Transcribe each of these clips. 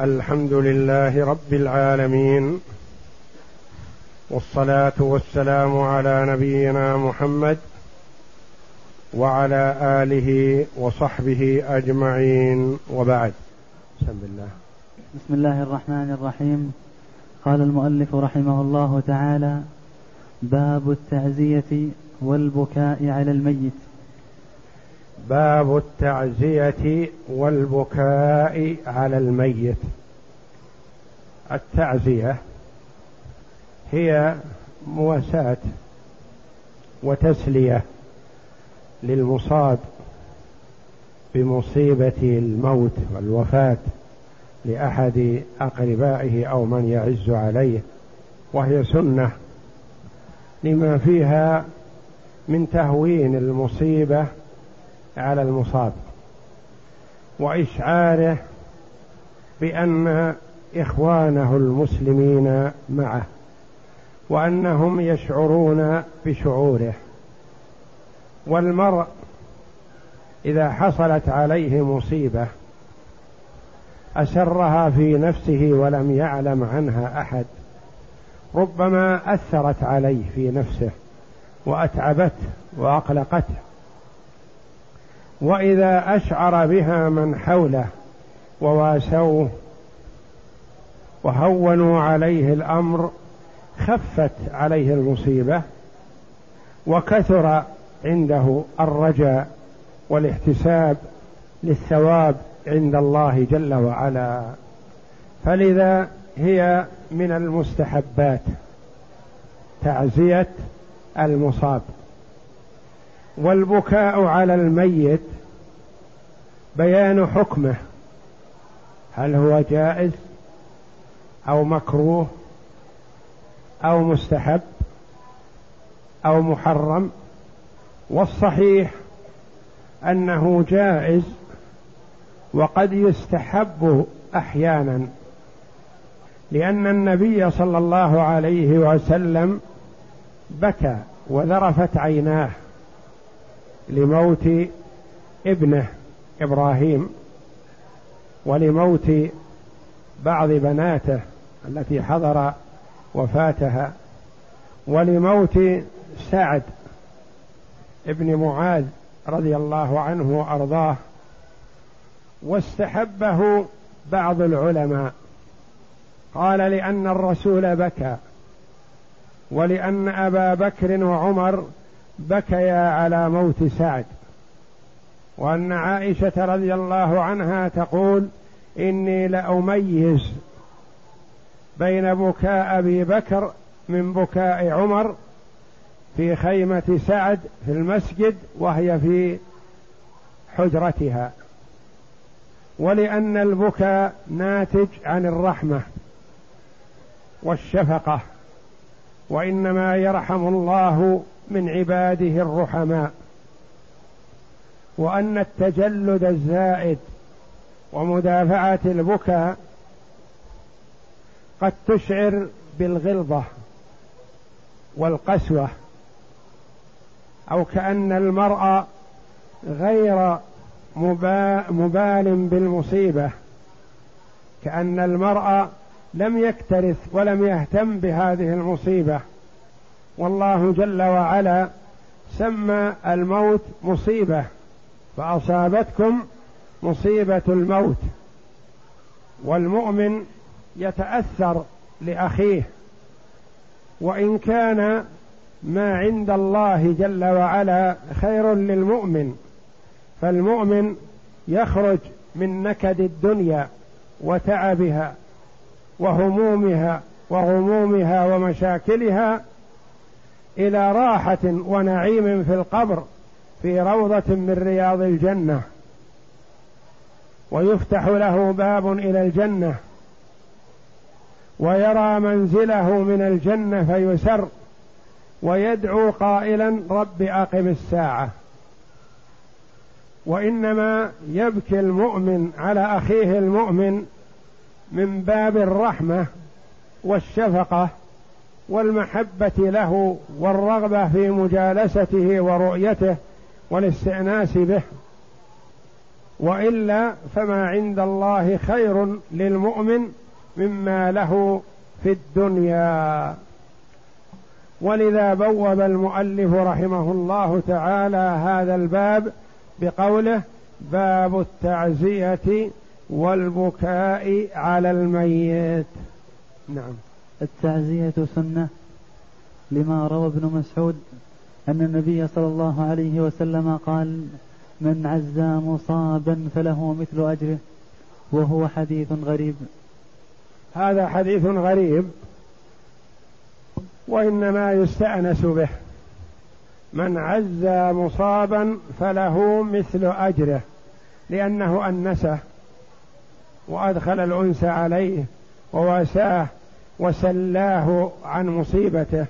الحمد لله رب العالمين والصلاة والسلام على نبينا محمد وعلى آله وصحبه أجمعين. وبعد بسم الله. بسم الله الرحمن الرحيم. قال المؤلف رحمه الله تعالى باب التعزية والبكاء على الميت. باب التعزية والبكاء على الميت. التعزية هي مواساة وتسلية للمصاب بمصيبة الموت والوفاة لأحد أقربائه أو من يعز عليه وهي سنة لما فيها من تهوين المصيبة على المصاب وإشعاره بأن إخوانه المسلمين معه وأنهم يشعرون بشعوره والمرء إذا حصلت عليه مصيبة أسرها في نفسه ولم يعلم عنها أحد ربما أثرت عليه في نفسه وأتعبته وأقلقته وإذا أشعر بها من حوله وواسوه وهونوا عليه الأمر خفت عليه المصيبة وكثر عنده الرجاء والاحتساب للثواب عند الله جل وعلا. فلذا هي من المستحبات تعزية المصاب. والبكاء على الميت بيان حكمه. هل هو جائز أو مكروه أو مستحب أو محرم؟ والصحيح أنه جائز وقد يستحب أحيانا لأن النبي صلى الله عليه وسلم بكى وذرفت عيناه. لموت ابنه إبراهيم ولموت بعض بناته التي حضر وفاتها ولموت سعد ابن معاذ رضي الله عنه وأرضاه واستحبه بعض العلماء. قال لأن الرسول بكى ولأن أبا بكر وعمر بكيا على موت سعد. وأن عائشة رضي الله عنها تقول إني لأميز بين بكاء أبي بكر من بكاء عمر في خيمة سعد في المسجد وهي في حجرتها. ولأن البكاء ناتج عن الرحمة والشفقة وإنما يرحم الله من عباده الرحماء وأن التجلد الزائد ومدافعة البكاء قد تشعر بالغلظة والقسوة أو كأن المرء غير مبال بالمصيبة كأن المرء لم يكترث ولم يهتم بهذه المصيبة. والله جل وعلا سمى الموت مصيبة فأصابتكم مصيبة الموت. والمؤمن يتأثر لأخيه وإن كان ما عند الله جل وعلا خير للمؤمن فالمؤمن يخرج من نكد الدنيا وتعبها وهمومها وغمومها ومشاكلها إلى راحة ونعيم في القبر في روضة من رياض الجنة. ويفتح له باب إلى الجنة. ويرى منزله من الجنة فيسر. ويدعو قائلا رب أقم الساعة. وإنما يبكي المؤمن على أخيه المؤمن من باب الرحمة والشفقة. والمحبة له والرغبة في مجالسته ورؤيته والاستئناس به. وإلا فما عند الله خير للمؤمن مما له في الدنيا. ولذا بوب المؤلف رحمه الله تعالى هذا الباب بقوله باب التعزية والبكاء على الميت. نعم. التعزية سنة لما روى ابن مسعود أن النبي صلى الله عليه وسلم قال من عزى مصابا فله مثل أجره وهو حديث غريب. هذا حديث غريب وإنما يستأنس به. من عزى مصابا فله مثل أجره لأنه أنسه وأدخل الانس عليه وواساه وسلاه عن مصيبته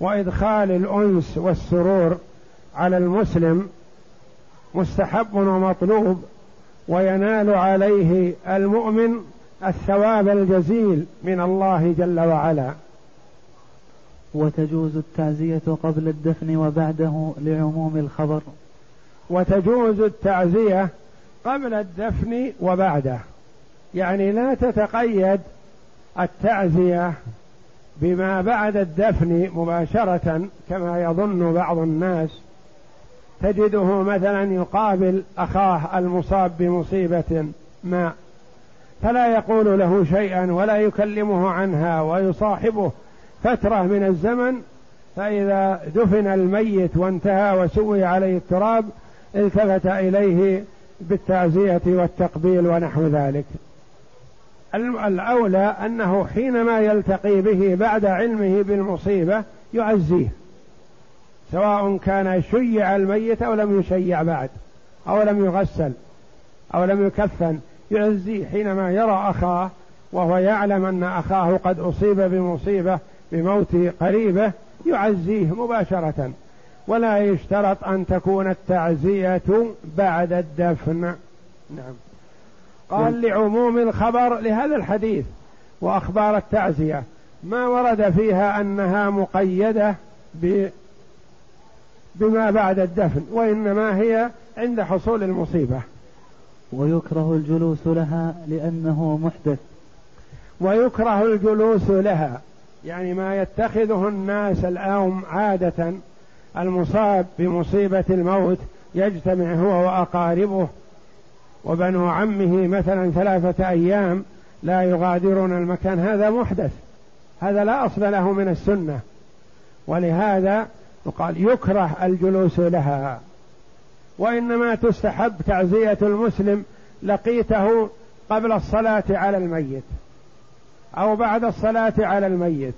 وإدخال الأنس والسرور على المسلم مستحب ومطلوب وينال عليه المؤمن الثواب الجزيل من الله جل وعلا. وتجوز التعزية قبل الدفن وبعده لعموم الخبر. وتجوز التعزية قبل الدفن وبعده. يعني لا تتقيد التعزية بما بعد الدفن مباشرة كما يظن بعض الناس تجده مثلا يقابل أخاه المصاب بمصيبة ما فلا يقول له شيئا ولا يكلمه عنها ويصاحبه فترة من الزمن فإذا دفن الميت وانتهى وسوي عليه التراب التفت إليه بالتعزية والتقبيل ونحو ذلك. الأولى أنه حينما يلتقي به بعد علمه بالمصيبة يعزيه سواء كان شيع الميت أو لم يشيع بعد أو لم يغسل أو لم يكفن يعزيه حينما يرى أخاه وهو يعلم أن أخاه قد أصيب بمصيبة بموت قريبة يعزيه مباشرة. ولا يشترط أن تكون التعزية بعد الدفن. نعم. قال لعموم الخبر لهذا الحديث وأخبار التعزية ما ورد فيها أنها مقيدة ب بما بعد الدفن وإنما هي عند حصول المصيبة. ويكره الجلوس لها لأنه محدث. ويكره الجلوس لها يعني ما يتخذه الناس الآن عادة المصاب بمصيبة الموت يجتمع هو وأقاربه وبنو عمه مثلا ثلاثة أيام لا يغادرون المكان. هذا محدث. هذا لا أصل له من السنة. ولهذا يقال يكره الجلوس لها. وإنما تستحب تعزية المسلم لقيته قبل الصلاة على الميت أو بعد الصلاة على الميت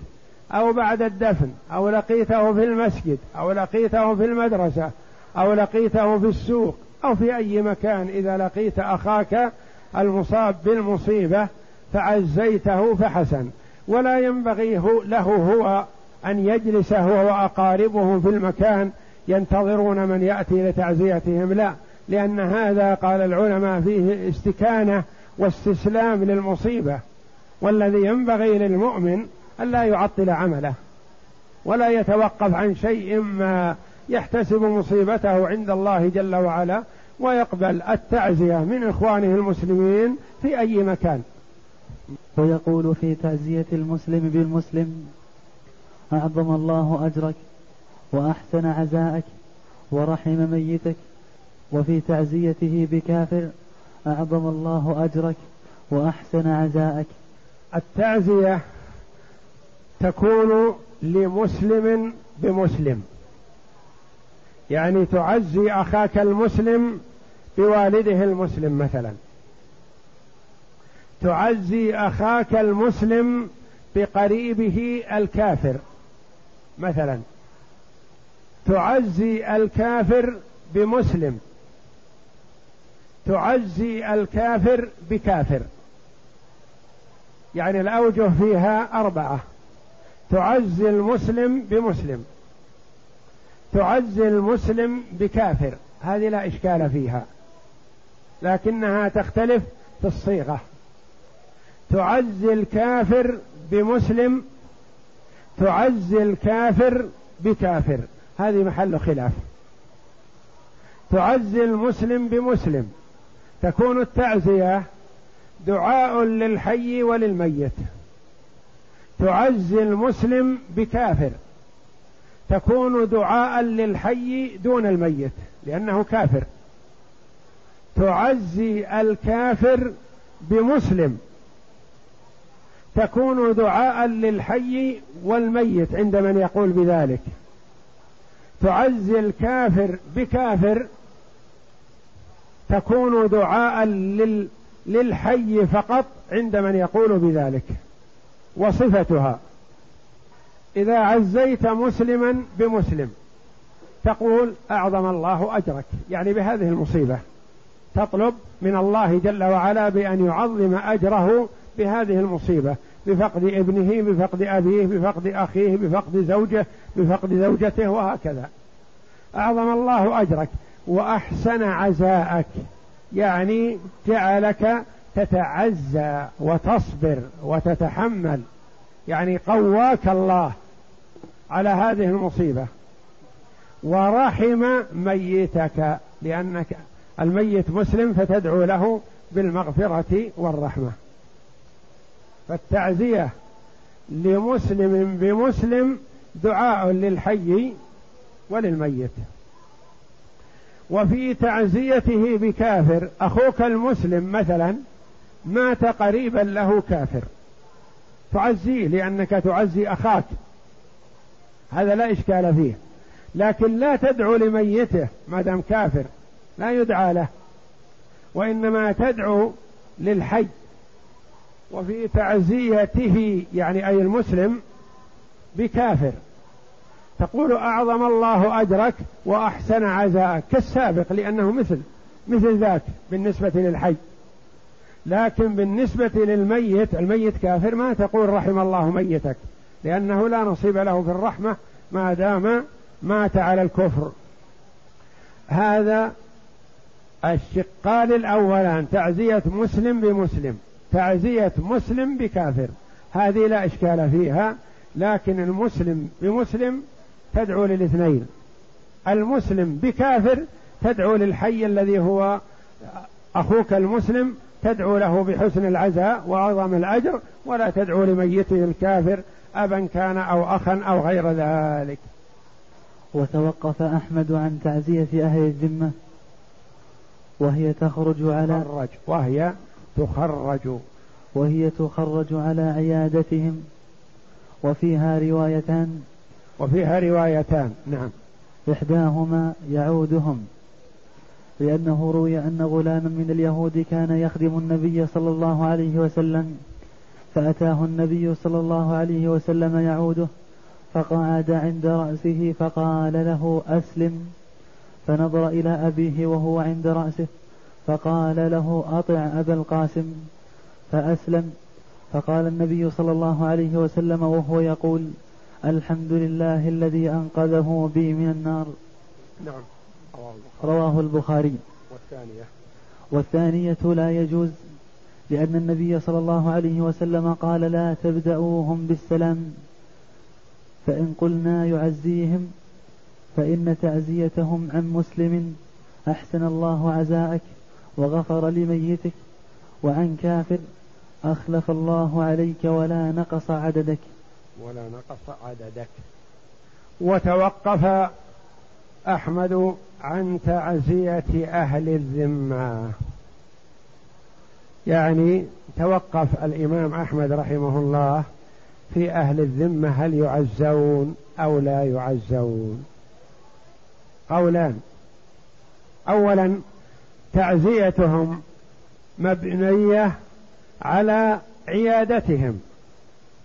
أو بعد الدفن أو لقيته في المسجد أو لقيته في المدرسة أو لقيته في السوق. أو في أي مكان إذا لقيت أخاك المصاب بالمصيبة فعزيته فحسن. ولا ينبغي له هو أن يجلس هو وأقاربه في المكان ينتظرون من يأتي لتعزيتهم. لا لأن هذا قال العلماء فيه استكانة واستسلام للمصيبة والذي ينبغي للمؤمن ألا يعطل عمله ولا يتوقف عن شيء ما يحتسب مصيبته عند الله جل وعلا ويقبل التعزية من إخوانه المسلمين في أي مكان. ويقول في تعزية المسلم بالمسلم أعظم الله أجرك وأحسن عزاءك ورحم ميتك وفي تعزيته بكافر أعظم الله أجرك وأحسن عزاءك. التعزية تكون لمسلم بمسلم. يعني تعزي أخاك المسلم بوالده المسلم مثلا. تعزي أخاك المسلم بقريبه الكافر مثلا. تعزي الكافر بمسلم. تعزي الكافر بكافر. يعني الأوجه فيها أربعة. تعزي المسلم بمسلم. تعزي المسلم بكافر. هذه لا إشكال فيها. لكنها تختلف في الصيغة. تعزي الكافر بمسلم تعزي الكافر بكافر. هذه محل خلاف. تعزي المسلم بمسلم. تكون التعزية دعاء للحي وللميت. تعزي المسلم بكافر. تكون دعاء للحي دون الميت لأنه كافر. تعزي الكافر بمسلم. تكون دعاء للحي والميت عند من يقول بذلك. تعزي الكافر بكافر. تكون دعاء لل للحي فقط عند من يقول بذلك. وصفتها. إذا عزيت مسلما بمسلم تقول أعظم الله أجرك. يعني بهذه المصيبة تطلب من الله جل وعلا بأن يعظم أجره بهذه المصيبة بفقد ابنه بفقد أبيه بفقد أخيه بفقد زوجه بفقد زوجته وهكذا. أعظم الله أجرك وأحسن عزاءك. يعني جعلك تتعزى وتصبر وتتحمل. يعني قواك الله على هذه المصيبة. ورحم ميتك لأنك الميت مسلم فتدعو له بالمغفرة والرحمة. فالتعزية لمسلم بمسلم دعاء للحي وللميت. وفي تعزيته بكافر أخوك المسلم مثلا مات قريبا له كافر. تعزيه لأنك تعزي أخاك. هذا لا إشكال فيه. لكن لا تدعو لميته ما دام كافر. لا يدعى له. وإنما تدعو للحي. وفي تعزيته يعني أي المسلم بكافر. تقول أعظم الله أجرك وأحسن عزاءك. كالسابق لأنه مثل مثل ذاك بالنسبة للحي. لكن بالنسبة للميت الميت كافر ما تقول رحم الله ميتك لأنه لا نصيب له في الرحمة ما دام مات على الكفر. هذا الشقان الأولان تعزية مسلم بمسلم تعزية مسلم بكافر. هذه لا إشكال فيها لكن المسلم بمسلم تدعو للاثنين. المسلم بكافر تدعو للحي الذي هو أخوك المسلم تدعو له بحسن العزاء وأعظم الأجر ولا تدعو لميته الكافر أبا كان أو أخا أو غير ذلك. وتوقف أحمد عن تعزيه أهل الذمة وهي تخرج على تخرج وهي تخرج. وهي تخرج على عيادتهم وفيها روايتان. وفيها روايتان نعم. إحداهما يعودهم. لأنه روي أن غلاما من اليهود كان يخدم النبي صلى الله عليه وسلم فأتاه النبي صلى الله عليه وسلم يعوده فقعد عند رأسه فقال له أسلم فنظر إلى أبيه وهو عند رأسه فقال له أطع أبا القاسم فأسلم. فقال النبي صلى الله عليه وسلم وهو يقول الحمد لله الذي أنقذه بي من النار. نعم. رواه البخاري. والثانية. والثانية لا يجوز لأن النبي صلى الله عليه وسلم قال لا تبدأوهم بالسلام فإن قلنا يعزيهم فإن تعزيتهم عن مسلم أحسن الله عزاءك وغفر لميتك وعن كافر أخلف الله عليك ولا نقص عددك. ولا نقص عددك. وتوقف أحمد عن تعزية أهل الذمة. يعني توقف الإمام أحمد رحمه الله في أهل الذمة هل يعزون أو لا يعزون؟ قولان. اولا تعزيتهم مبنية على عيادتهم.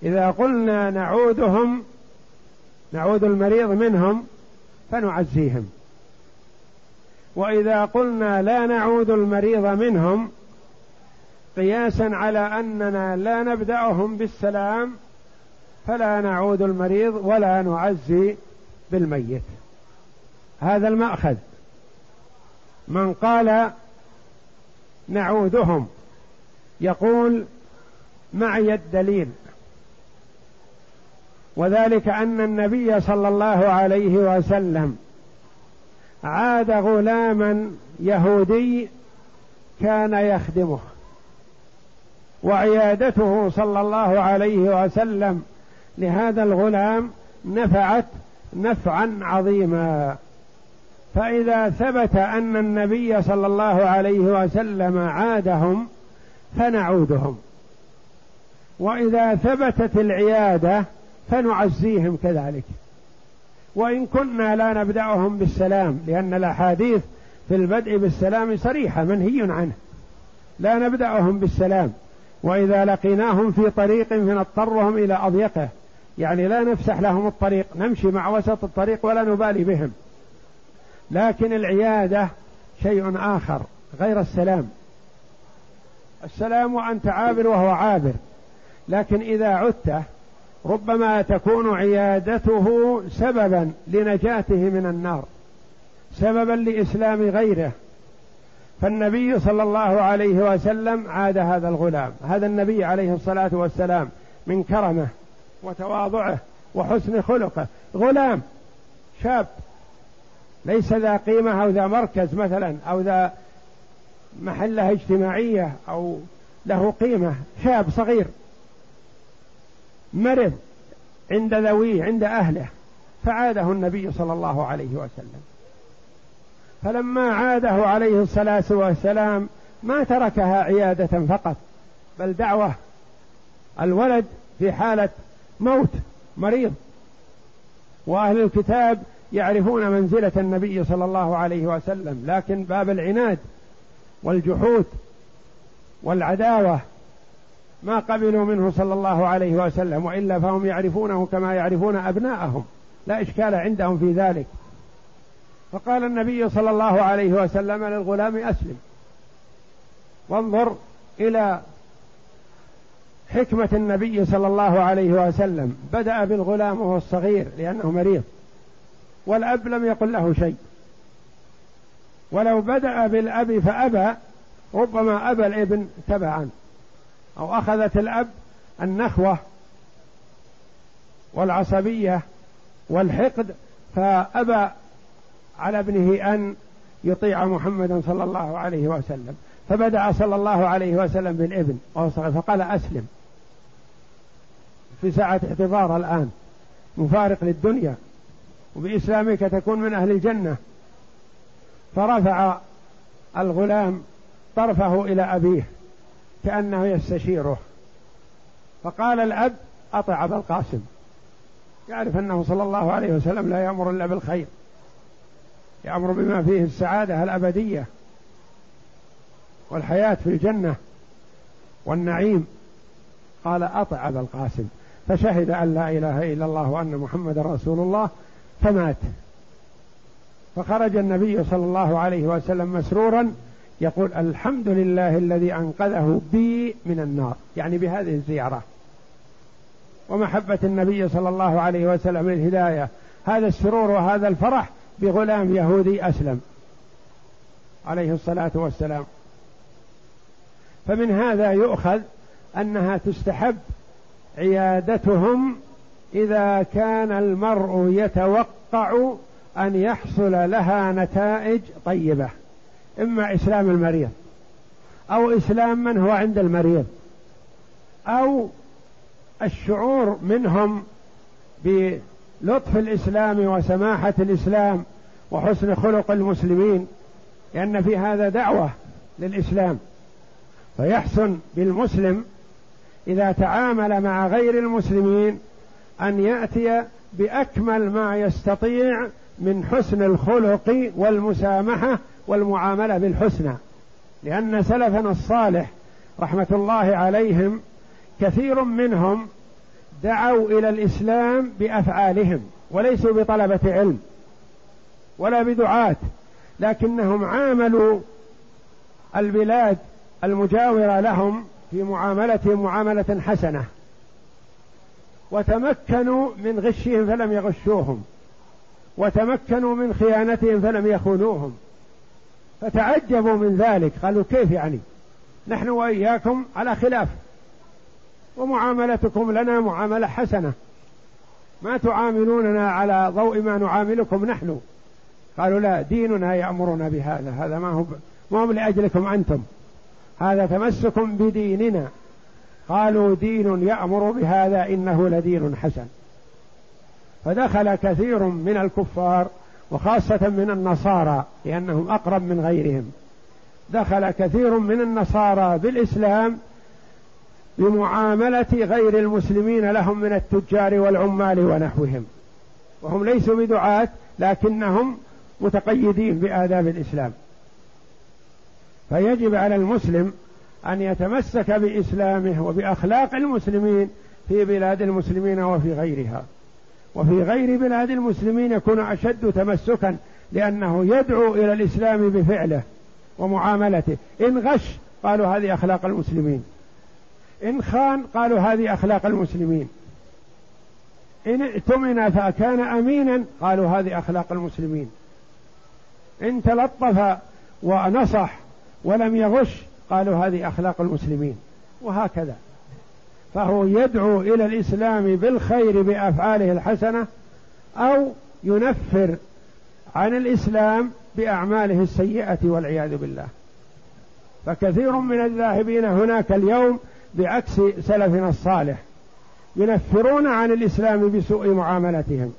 إذا قلنا نعودهم نعود المريض منهم فنعزيهم. وإذا قلنا لا نعود المريض منهم قياسا على أننا لا نبدأهم بالسلام فلا نعود المريض ولا نعزي بالميت. هذا المأخذ. من قال نعودهم يقول معي الدليل. وذلك أن النبي صلى الله عليه وسلم عاد غلاما يهودي كان يخدمه. وعيادته صلى الله عليه وسلم لهذا الغلام نفعت نفعا عظيما. فإذا ثبت أن النبي صلى الله عليه وسلم عادهم فنعودهم. وإذا ثبتت العيادة فنعزيهم كذلك. وإن كنا لا نبدأهم بالسلام لأن الأحاديث في البدء بالسلام صريحة منهي عنه. لا نبدأهم بالسلام. وإذا لقيناهم في طريق فنضطرهم إلى أضيقه. يعني لا نفسح لهم الطريق نمشي مع وسط الطريق ولا نبالي بهم. لكن العيادة شيء آخر غير السلام. السلام وأنت عابر وهو عابر. لكن إذا عدت ربما تكون عيادته سببا لنجاته من النار سببا لإسلام غيره. فالنبي صلى الله عليه وسلم عاد هذا الغلام هذا النبي عليه الصلاة والسلام من كرمه وتواضعه وحسن خلقه. غلام شاب ليس ذا قيمة أو ذا مركز مثلا أو ذا محلة اجتماعية أو له قيمة. شاب صغير. مرض عند ذويه عند أهله فعاده النبي صلى الله عليه وسلم. فلما عاده عليه الصلاة والسلام ما تركها عيادة فقط بل دعوة. الولد في حالة موت مريض. وأهل الكتاب يعرفون منزلة النبي صلى الله عليه وسلم لكن باب العناد والجحود والعداوة ما قبلوا منه صلى الله عليه وسلم وإلا فهم يعرفونه كما يعرفون أبناءهم. لا إشكال عندهم في ذلك. فقال النبي صلى الله عليه وسلم للغلام أسلم. وانظر إلى حكمة النبي صلى الله عليه وسلم. بدأ بالغلام وهو الصغير لأنه مريض. والأب لم يقل له شيء. ولو بدأ بالأب فأبى ربما أبى الابن تبعا. أو أخذت الأب النخوة والعصبية والحقد فأبى على ابنه أن يطيع محمدا صلى الله عليه وسلم. فبدأ صلى الله عليه وسلم بالإبن فقال أسلم. في ساعة اعتذار الآن مفارق للدنيا وبإسلامك تكون من أهل الجنة. فرفع الغلام طرفه إلى أبيه. كأنه يستشيره. فقال الأب أطع أبا القاسم. يعرف أنه صلى الله عليه وسلم لا يأمر إلا بالخير. يأمر بما فيه السعادة الأبدية والحياة في الجنة والنعيم. قال أطع أبا القاسم. فشهد أن لا إله إلا الله وأن محمد رسول الله فمات. فخرج النبي صلى الله عليه وسلم مسرورا يقول الحمد لله الذي أنقذه بي من النار يعني بهذه الزيارة. ومحبة النبي صلى الله عليه وسلم الهدايه هذا السرور وهذا الفرح بغلام يهودي أسلم. عليه الصلاة والسلام. فمن هذا يؤخذ أنها تستحب عيادتهم إذا كان المرء يتوقع أن يحصل لها نتائج طيبة. إما إسلام المريض أو إسلام من هو عند المريض أو الشعور منهم بلطف الإسلام وسماحة الإسلام وحسن خلق المسلمين لأن في هذا دعوة للإسلام. فيحسن بالمسلم إذا تعامل مع غير المسلمين أن يأتي بأكمل ما يستطيع من حسن الخلق والمسامحة والمعاملة بالحسنى لأن سلفنا الصالح رحمة الله عليهم كثير منهم دعوا إلى الإسلام بأفعالهم وليسوا بطلبة علم ولا بدعاة لكنهم عاملوا البلاد المجاورة لهم في معاملتهم معاملة حسنة وتمكنوا من غشهم فلم يغشوهم وتمكنوا من خيانتهم فلم يخونوهم. فتعجبوا من ذلك. قالوا كيف يعني؟ نحن وإياكم على خلاف. ومعاملتكم لنا معاملة حسنة. ما تعاملوننا على ضوء ما نعاملكم نحن. قالوا لا ديننا يأمرنا بهذا. هذا ما هو ما هو لأجلكم أنتم. هذا تمسك بديننا. قالوا دين يأمر بهذا إنه لدين حسن. فدخل كثير من الكفار وخاصة من النصارى لأنهم أقرب من غيرهم. دخل كثير من النصارى بالإسلام بمعاملة غير المسلمين لهم من التجار والعمال ونحوهم. وهم ليسوا بدعاة لكنهم متقيدين بآداب الإسلام. فيجب على المسلم أن يتمسك بإسلامه وبأخلاق المسلمين في بلاد المسلمين وفي غيرها. وفي غير بلاد المسلمين يكون أشد تمسكا لأنه يدعو إلى الإسلام بفعله ومعاملته. إن غش قالوا هذه أخلاق المسلمين. إن خان قالوا هذه أخلاق المسلمين. إن ائتمن فكان أمينا قالوا هذه أخلاق المسلمين. إن تلطف ونصح ولم يغش قالوا هذه أخلاق المسلمين. وهكذا. فهو يدعو إلى الإسلام بالخير بأفعاله الحسنة أو ينفر عن الإسلام بأعماله السيئة والعياذ بالله. فكثير من الذاهبين هناك اليوم بعكس سلفنا الصالح ينفرون عن الإسلام بسوء معاملتهم.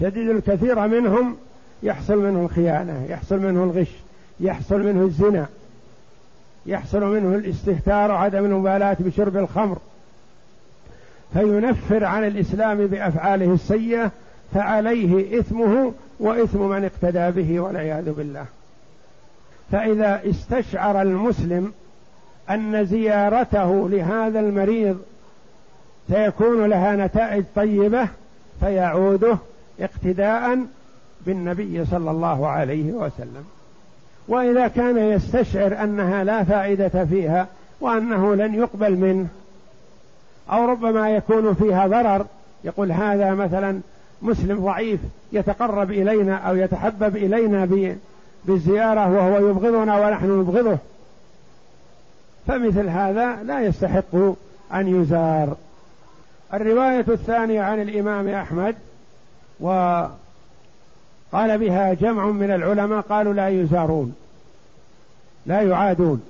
شديد الكثير منهم يحصل منه الخيانة يحصل منه الغش يحصل منه الزنا يحصل منه الاستهتار وعدم المبالاة بشرب الخمر. فينفر عن الإسلام بأفعاله السيئة فعليه إثمه وإثم من اقتدى به والعياذ بالله. فإذا استشعر المسلم أن زيارته لهذا المريض سيكون لها نتائج طيبة فيعوده اقتداء بالنبي صلى الله عليه وسلم. وإذا كان يستشعر أنها لا فائدة فيها وأنه لن يقبل منه أو ربما يكون فيها ضرر يقول هذا مثلا مسلم ضعيف يتقرب إلينا أو يتحبب إلينا بالزيارة وهو يبغضنا ونحن نبغضه. فمثل هذا لا يستحق أن يزار. الرواية الثانية عن الإمام أحمد و قال بها جمع من العلماء قالوا لا يزارون لا يعادون.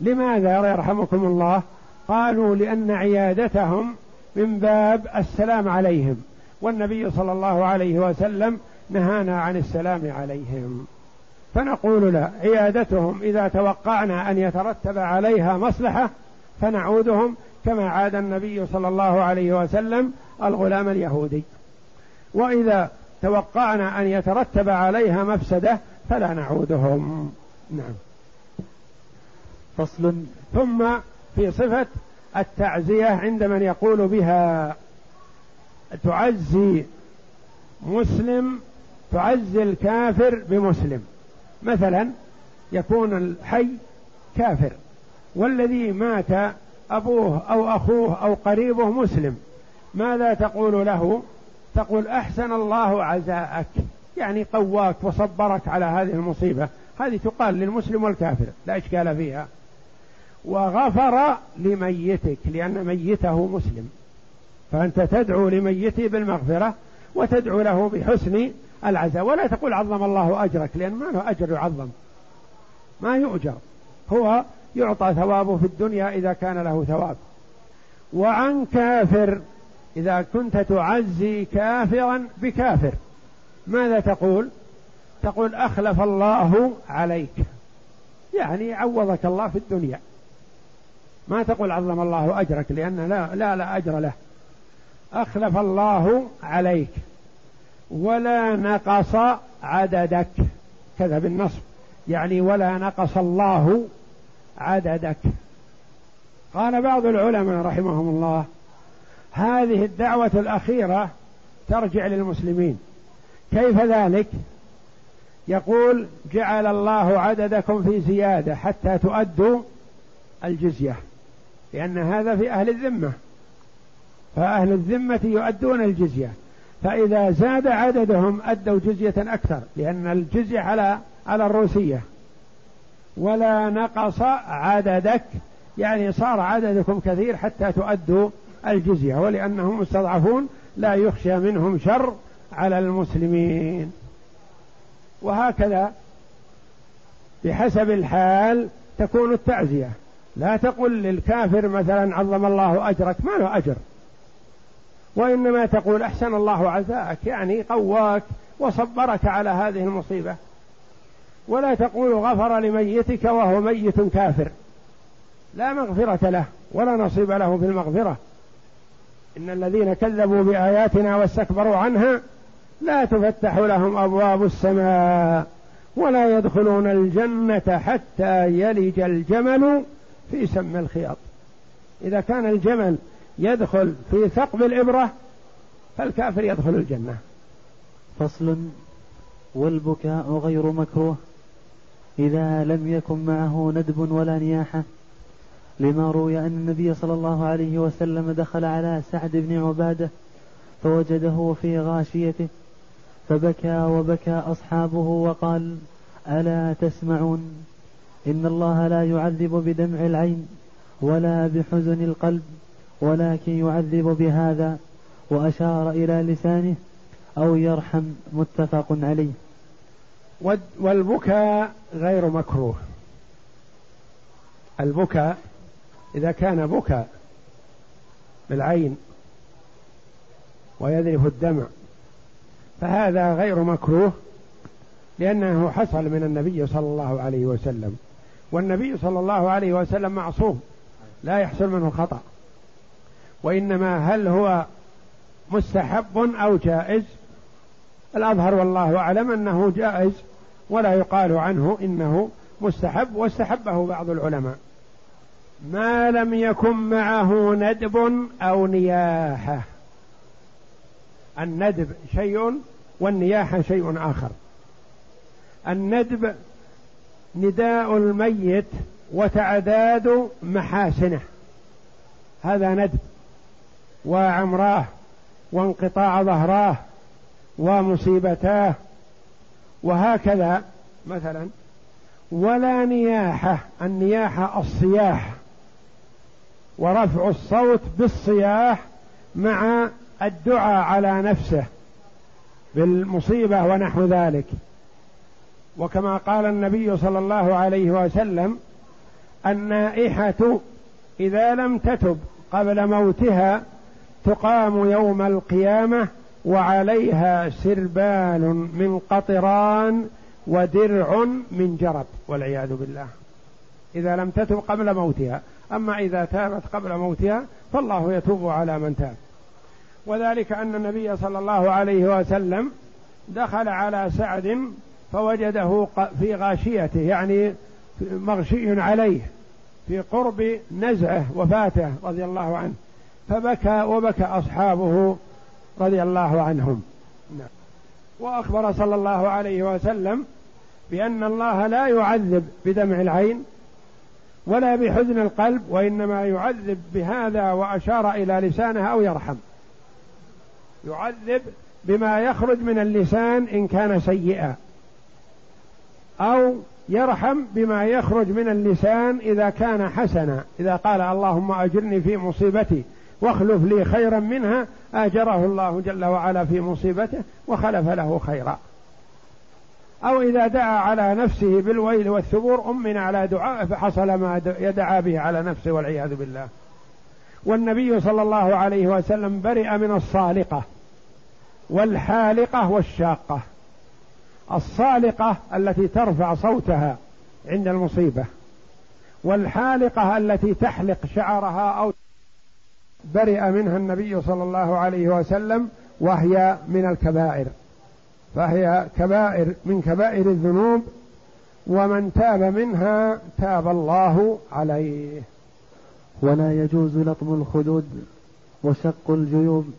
لماذا؟ يرحمكم الله. قالوا لأن عيادتهم من باب السلام عليهم والنبي صلى الله عليه وسلم نهانا عن السلام عليهم. فنقول لا عيادتهم إذا توقعنا أن يترتب عليها مصلحة فنعودهم كما عاد النبي صلى الله عليه وسلم الغلام اليهودي. وإذا توقعنا أن يترتب عليها مفسدة فلا نعودهم. نعم. فصل. ثم في صفة التعزية عند من يقول بها. تعزي مسلم تعزي الكافر بمسلم. مثلا يكون الحي كافر والذي مات أبوه أو أخوه أو قريبه مسلم. ماذا تقول له؟ تقول أحسن الله عزاءك يعني قواك وصبرك على هذه المصيبة. هذه تقال للمسلم والكافر لا إشكال فيها. وغفر لميتك لأن ميته مسلم. فأنت تدعو لميته بالمغفرة وتدعو له بحسن العزاء. ولا تقول عظم الله أجرك لأن ما له أجر يعظم. ما يؤجر. هو يعطى ثوابه في الدنيا إذا كان له ثواب. وعن كافر إذا كنت تعزي كافرا بكافر. ماذا تقول؟ تقول أخلف الله عليك. يعني عوضك الله في الدنيا. ما تقول عظم الله أجرك لأن لا لا, لا أجر له. أخلف الله عليك ولا نقص عددك. كذا بالنصب. يعني ولا نقص الله عددك. قال بعض العلماء رحمهم الله هذه الدعوة الأخيرة ترجع للمسلمين. كيف ذلك؟ يقول جعل الله عددكم في زيادة حتى تؤدوا الجزية. لأن هذا في أهل الذمة. فأهل الذمة يؤدون الجزية. فإذا زاد عددهم أدوا جزية أكثر لأن الجزية على على الروسية. ولا نقص عددك. يعني صار عددكم كثير حتى تؤدوا الجزية. ولأنهم مستضعفون لا يخشى منهم شر على المسلمين. وهكذا بحسب الحال تكون التعزية. لا تقل للكافر مثلا عظم الله أجرك ما له أجر. وإنما تقول أحسن الله عزاءك يعني قواك وصبرك على هذه المصيبة. ولا تقول غفر لميتك وهو ميت كافر. لا مغفرة له ولا نصيب له في المغفرة. إن الذين كذبوا بآياتنا واستكبروا عنها لا تفتح لهم أبواب السماء ولا يدخلون الجنة حتى يلج الجمل في سم الخياط. إذا كان الجمل يدخل في ثقب الإبرة فالكافر يدخل الجنة. فصل. والبكاء غير مكروه. إذا لم يكن معه ندب ولا نياحة لما روي أن النبي صلى الله عليه وسلم دخل على سعد بن عبادة فوجده في غاشيته فبكى وبكى أصحابه وقال ألا تسمعون؟ إن الله لا يعذب بدمع العين ولا بحزن القلب ولكن يعذب بهذا وأشار إلى لسانه أو يرحم متفق عليه. والبكاء غير مكروه. البكاء إذا كان بكاء بالعين ويذرف الدمع فهذا غير مكروه لأنه حصل من النبي صلى الله عليه وسلم. والنبي صلى الله عليه وسلم معصوم لا يحصل منه خطأ. وإنما هل هو مستحب أو جائز؟ الأظهر والله أعلم أنه جائز ولا يقال عنه إنه مستحب واستحبه بعض العلماء. ما لم يكن معه ندب أو نياحة. الندب شيء والنياحة شيء آخر. الندب نداء الميت وتعداد محاسنه. هذا ندب وعمراه وانقطاع ظهراه ومصيبتاه وهكذا مثلا. ولا نياحة النياحة الصياح ورفع الصوت بالصياح مع الدعاء على نفسه بالمصيبة ونحو ذلك. وكما قال النبي صلى الله عليه وسلم النائحة إذا لم تتب قبل موتها تقام يوم القيامة وعليها سربال من قطران ودرع من جرب والعياذ بالله. إذا لم تتب قبل موتها أما إذا تابت قبل موتها فالله يتوب على من تاب. وذلك أن النبي صلى الله عليه وسلم دخل على سعد فوجده في غاشيته يعني مغشي عليه في قرب نزعه وفاته رضي الله عنه فبكى وبكى أصحابه رضي الله عنهم. نعم. وأخبر صلى الله عليه وسلم بأن الله لا يعذب بدمع العين ولا بحزن القلب وإنما يعذب بهذا وأشار إلى لسانه أو يرحم. يعذب بما يخرج من اللسان إن كان سيئا. أو يرحم بما يخرج من اللسان إذا كان حسنا. إذا قال اللهم أجرني في مصيبتي واخلف لي خيرا منها آجره الله جل وعلا في مصيبته وخلف له خيرا. أو إذا دعا على نفسه بالويل والثبور أمن على دعاء فحصل ما يدعى به على نفسه والعياذ بالله. والنبي صلى الله عليه وسلم برئ من الصالقة والحالقة والشاقة. الصالقة التي ترفع صوتها عند المصيبة والحالقة التي تحلق شعرها أو برئ منها النبي صلى الله عليه وسلم وهي من الكبائر. فهي كبائر من كبائر الذنوب ومن تاب منها تاب الله عليه. ولا يجوز لطم الخدود وشق الجيوب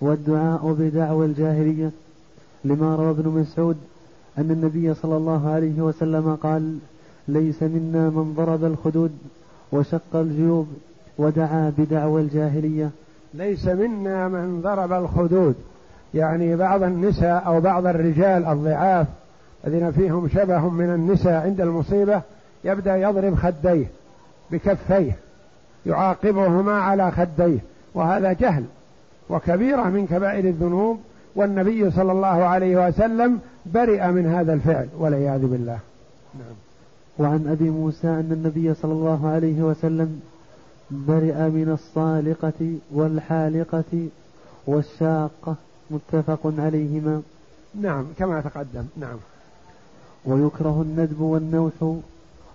والدعاء بدعوى الجاهلية لما روى ابن مسعود أن النبي صلى الله عليه وسلم قال ليس منا من ضرب الخدود وشق الجيوب ودعا بدعوى الجاهلية. ليس منا من ضرب الخدود. يعني بعض النساء أو بعض الرجال الضعاف الذين فيهم شبه من النساء عند المصيبة يبدأ يضرب خديه بكفيه يعاقبهما على خديه وهذا جهل وكبيرة من كبائر الذنوب. والنبي صلى الله عليه وسلم برئ من هذا الفعل والعياذ بالله. نعم. وعن أبي موسى أن النبي صلى الله عليه وسلم برئ من الصالقة والحالقة والشاقة متفق عليهما. نعم كما تقدم. نعم. ويكره الندب والنوح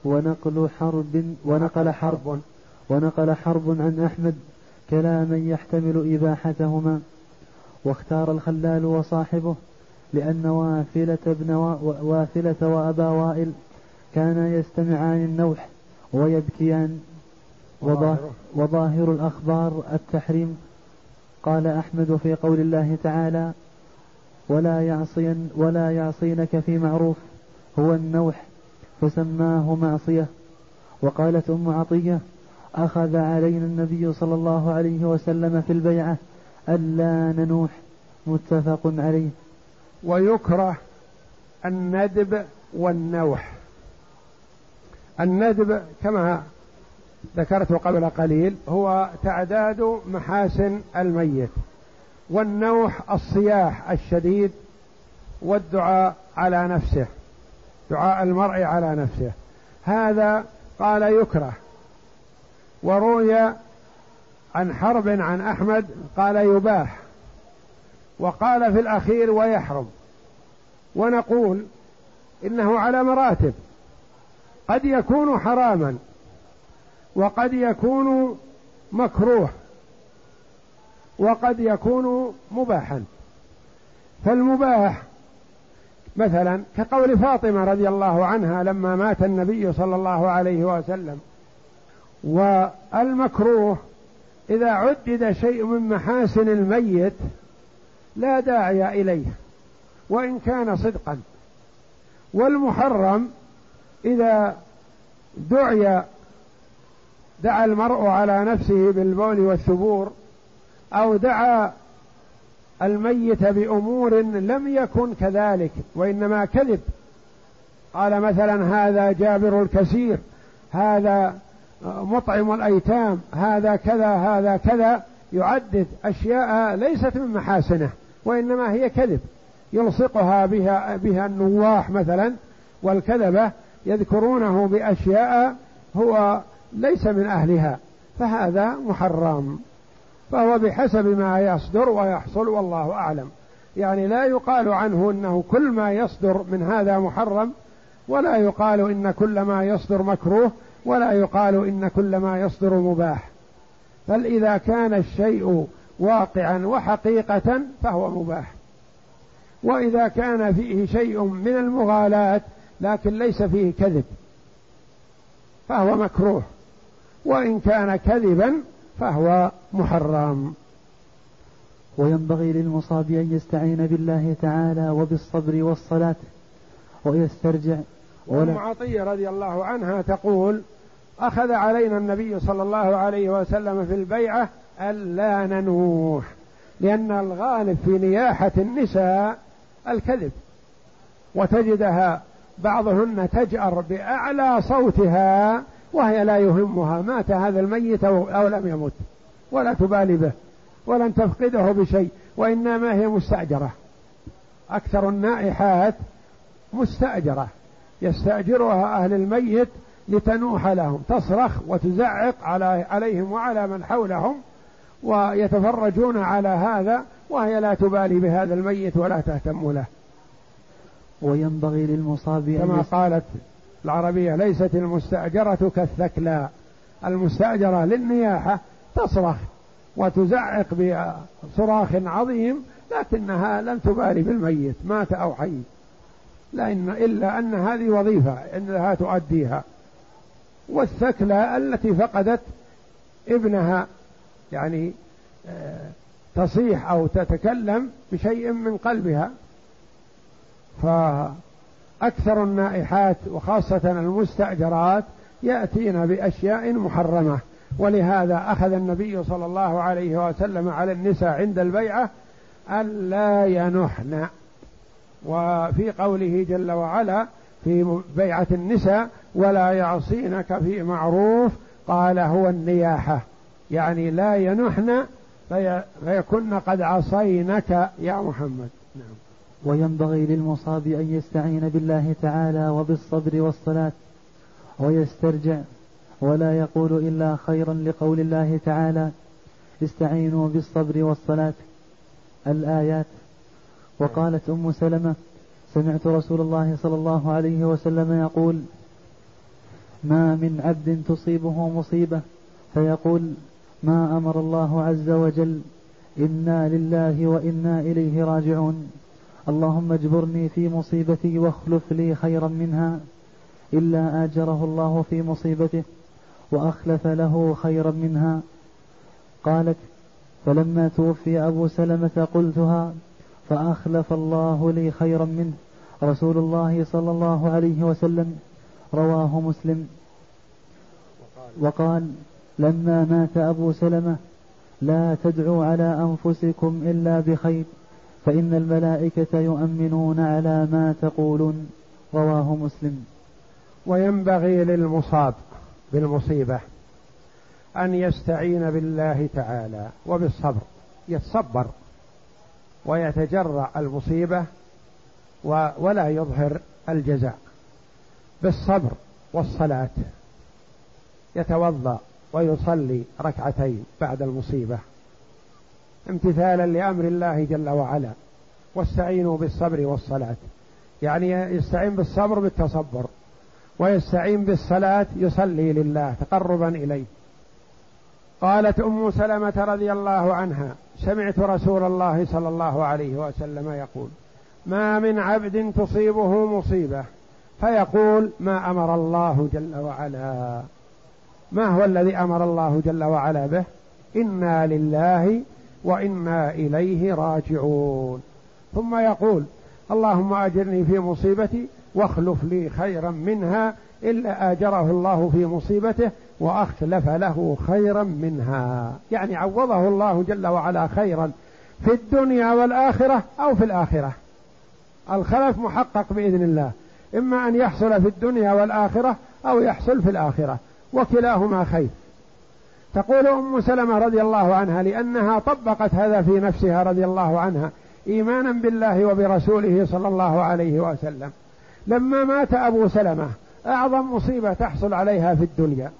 ونقل حرب ونقل حرب ونقل حرب عن أحمد كلاما يحتمل إباحتهما. واختار الخلال وصاحبه لأن وافلة ابن وافلة وأبا وائل كانا يستمعان النوح ويبكيان وظاهر الأخبار التحريم. قال أحمد في قول الله تعالى ولا يعصين ولا يعصينك في معروف هو النوح فسماه معصية. وقالت أم عطية أخذ علينا النبي صلى الله عليه وسلم في البيعة ألا ننوح. متفق عليه. ويكره الندب والنوح. الندب كما ذكرت قبل قليل هو تعداد محاسن الميت والنوح الصياح الشديد والدعاء على نفسه دعاء المرء على نفسه. هذا قال يكره. وروي عن حرب عن أحمد قال يباح. وقال في الأخير ويحرم. ونقول إنه على مراتب. قد يكون حراما وقد يكون مكروه وقد يكون مباحا. فالمباح مثلا كقول فاطمة رضي الله عنها لما مات النبي صلى الله عليه وسلم والمكروه إذا عدد شيء من محاسن الميت لا داعي إليه وإن كان صدقا. والمحرم إذا دعي دعا المرء على نفسه بالبول والثبور أو دعا الميت بأمور لم يكن كذلك وإنما كذب. قال مثلا هذا جابر الكثير هذا مطعم الأيتام هذا كذا هذا كذا يعدد أشياء ليست من محاسنه. وإنما هي كذب. يلصقها بها بها النواح مثلا والكذبة يذكرونه بأشياء هو ليس من أهلها فهذا محرم. فهو بحسب ما يصدر ويحصل والله أعلم. يعني لا يقال عنه إنه كل ما يصدر من هذا محرم ولا يقال إن كل ما يصدر مكروه ولا يقال إن كل ما يصدر مباح. بل إذا كان الشيء واقعا وحقيقة فهو مباح. وإذا كان فيه شيء من المغالاة لكن ليس فيه كذب فهو مكروه. وإن كان كذبا فهو محرم. وينبغي للمصاب أن يستعين بالله تعالى وبالصبر والصلاة ويسترجع. وأم عطية رضي الله عنها تقول أخذ علينا النبي صلى الله عليه وسلم في البيعة ألا ننوح لأن الغالب في نياحة النساء الكذب وتجدها بعضهن تجأر بأعلى صوتها وهي لا يهمها مات هذا الميت أو لم يمت ولا تبالي به ولن تفقده بشيء وإنما هي مستأجرة. أكثر النائحات مستأجرة يستأجرها أهل الميت لتنوح لهم تصرخ وتزعق على عليهم وعلى من حولهم ويتفرجون على هذا وهي لا تبالي بهذا الميت ولا تهتم له. وينبغي للمصاب كما قالت العربية ليست المستأجرة كالثكلى. المستأجرة للنياحة تصرخ وتزعق بصراخ عظيم لكنها لم تبالي بالميت مات أو حي. لأن إلا أن هذه وظيفة إنها تؤديها. والثكلى التي فقدت ابنها يعني آه، تصيح أو تتكلم بشيء من قلبها. فأكثر النائحات وخاصة المستأجرات يأتين بأشياء محرمة. ولهذا أخذ النبي صلى الله عليه وسلم على النساء عند البيعة ألا ينحن. وفي قوله جل وعلا في بيعة النساء ولا يعصينك في معروف قال هو النياحة. يعني لا ينحن فيكن قد عصينك يا محمد. نعم. وينبغي للمصاب أن يستعين بالله تعالى وبالصبر والصلاة ويسترجع ولا يقول إلا خيرا لقول الله تعالى استعينوا بالصبر والصلاة. الآيات. وقالت أم سلمة سمعت رسول الله صلى الله عليه وسلم يقول ما من عبد تصيبه مصيبة. فيقول ما أمر الله عز وجل إنا لله وإنا إليه راجعون. اللهم اجبرني في مصيبتي واخلف لي خيرا منها إلا آجره الله في مصيبته وأخلف له خيرا منها. قالت فلما توفي أبو سلمة قلتها فأخلف الله لي خيرا منه. رسول الله صلى الله عليه وسلم رواه مسلم. وقال لما مات أبو سلمة لا تدعوا على أنفسكم إلا بخير فإن الملائكة يؤمنون على ما تقولون رواه مسلم. وينبغي للمصاب بالمصيبة أن يستعين بالله تعالى وبالصبر يتصبر ويتجرع المصيبة ولا يظهر الجزاء. بالصبر والصلاة يتوضأ ويصلي ركعتين بعد المصيبة. امتثالا لأمر الله جل وعلا. واستعينوا بالصبر والصلاة. يعني يستعين بالصبر بالتصبر. ويستعين بالصلاة يصلي لله تقربا إليه. قالت أم سلمة رضي الله عنها سمعت رسول الله صلى الله عليه وسلم يقول ما من عبد تصيبه مصيبة. فيقول ما أمر الله جل وعلا. ما هو الذي أمر الله جل وعلا به؟ إنا لله وإنا إليه راجعون. ثم يقول اللهم أجرني في مصيبتي واخلف لي خيرا منها إلا آجره الله في مصيبته وأخلف له خيرا منها. يعني عوضه الله جل وعلا خيرا في الدنيا والآخرة أو في الآخرة. الخلف محقق بإذن الله. إما أن يحصل في الدنيا والآخرة أو يحصل في الآخرة. وكلاهما خير. تقول أم سلمة رضي الله عنها لأنها طبقت هذا في نفسها رضي الله عنها إيمانا بالله وبرسوله صلى الله عليه وسلم. لما مات أبو سلمة أعظم مصيبة تحصل عليها في الدنيا.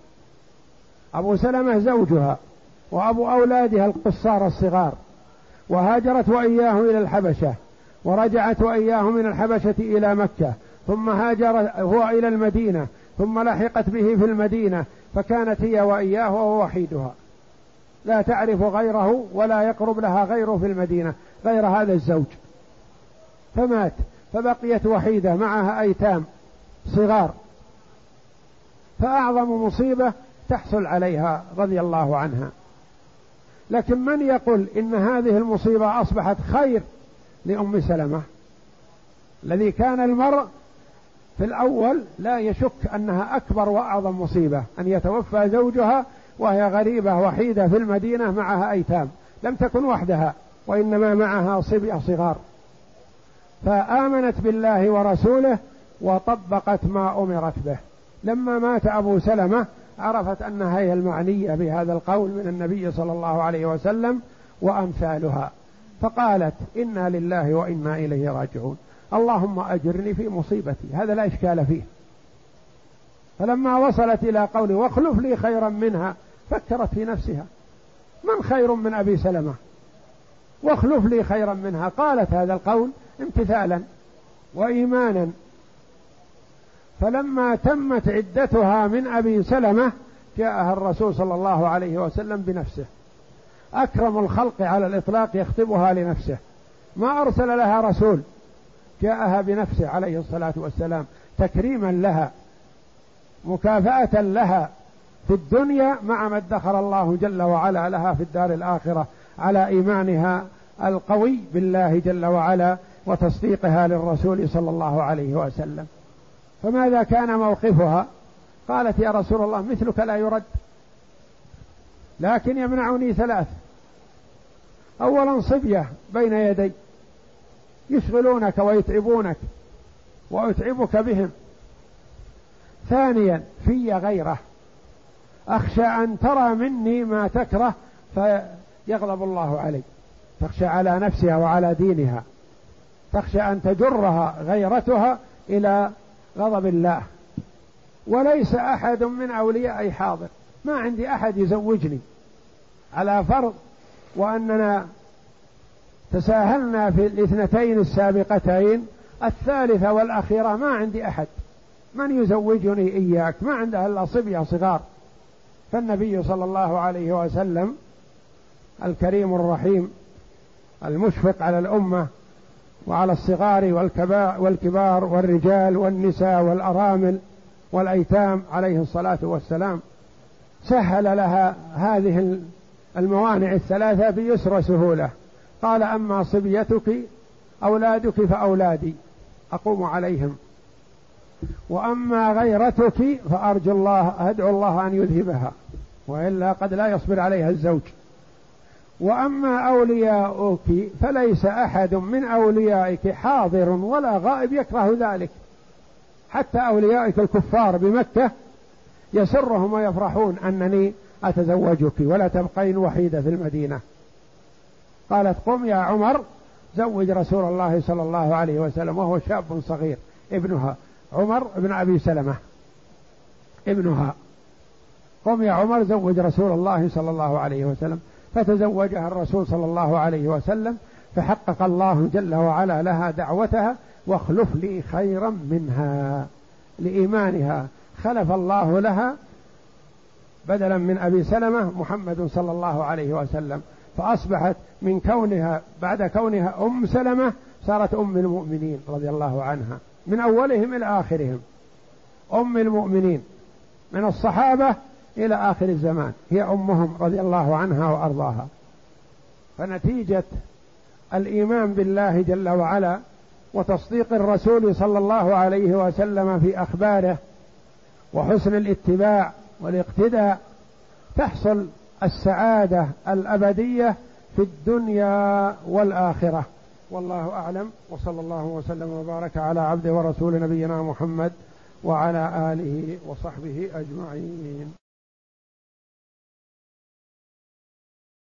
أبو سلمة زوجها وأبو أولادها القصار الصغار وهاجرت واياه إلى الحبشة ورجعت واياه من الحبشة إلى مكة ثم هاجر هو إلى المدينة ثم لحقت به في المدينة فكانت هي وإياه وهو وحيدها. لا تعرف غيره ولا يقرب لها غيره في المدينة غير هذا الزوج. فمات فبقيت وحيدة معها أيتام صغار. فأعظم مصيبة تحصل عليها رضي الله عنها. لكن من يقول إن هذه المصيبة أصبحت خير لأم سلمة؟ الذي كان المرء في الأول لا يشك أنها أكبر وأعظم مصيبة أن يتوفى زوجها وهي غريبة وحيدة في المدينة معها أيتام لم تكن وحدها وإنما معها صبية صغار. فآمنت بالله ورسوله وطبقت ما أمرت به. لما مات أبو سلمة عرفت أنها هي المعنية بهذا القول من النبي صلى الله عليه وسلم وأمثالها. فقالت إنا لله وإنا إليه راجعون. اللهم أجرني في مصيبتي. هذا لا إشكال فيه. فلما وصلت إلى قول واخلف لي خيرا منها فكرت في نفسها. من خير من أبي سلمة؟ واخلف لي خيرا منها. قالت هذا القول امتثالا وإيمانا. فلما تمت عدتها من أبي سلمة جاءها الرسول صلى الله عليه وسلم بنفسه. أكرم الخلق على الإطلاق يخطبها لنفسه. ما أرسل لها رسول. جاءها بنفسه عليه الصلاة والسلام تكريما لها مكافأة لها في الدنيا مع ما ادخر الله جل وعلا لها في الدار الآخرة على إيمانها القوي بالله جل وعلا وتصديقها للرسول صلى الله عليه وسلم. فماذا كان موقفها؟ قالت يا رسول الله مثلك لا يرد لكن يمنعني ثلاث. اولا صبية بين يدي يشغلونك ويتعبونك وأتعبك بهم. ثانيا في غيره. أخشى أن ترى مني ما تكره فيغضب الله علي. تخشى على نفسها وعلى دينها. تخشى أن تجرها غيرتها إلى غضب الله. وليس أحد من أوليائي حاضر. ما عندي أحد يزوجني. على فرض وأننا تساهلنا في الاثنتين السابقتين الثالثة والأخيرة ما عندي أحد. من يزوجني إياك؟ ما عنده إلا صبية صغار. فالنبي صلى الله عليه وسلم الكريم الرحيم المشفق على الأمة وعلى الصغار والكبار والرجال والنساء والأرامل والأيتام عليه الصلاة والسلام. سهل لها هذه الموانع الثلاثة بيسر سهولة. قال أما صبيتك أولادك فأولادي أقوم عليهم. وأما غيرتك فأرجو الله أدعو الله أن يذهبها وإلا قد لا يصبر عليها الزوج. وأما أولياؤك فليس أحد من أوليائك حاضر ولا غائب يكره ذلك. حتى أوليائك الكفار بمكة يسرهم ويفرحون أنني أتزوجك ولا تبقين وحيدة في المدينة. قالت قم يا عمر زوج رسول الله صلى الله عليه وسلم وهو شاب صغير ابنها عمر بن أبي سلمة ابنها. قم يا عمر زوج رسول الله صلى الله عليه وسلم. فتزوجها الرسول صلى الله عليه وسلم فحقق الله جل وعلا لها دعوتها واخلف لي خيرا منها. لإيمانها خلف الله لها بدلا من أبي سلمة محمد صلى الله عليه وسلم. فأصبحت من كونها بعد كونها أم سلمة صارت أم المؤمنين رضي الله عنها من أولهم إلى آخرهم. أم المؤمنين من الصحابة إلى آخر الزمان. هي أمهم رضي الله عنها وأرضاها. فنتيجة الإيمان بالله جل وعلا وتصديق الرسول صلى الله عليه وسلم في أخباره وحسن الاتباع والاقتداء تحصل السعادة الأبدية في الدنيا والآخرة. والله أعلم. وصلى الله وسلم وبارك على عبد ورسول نبينا محمد وعلى آله وصحبه أجمعين.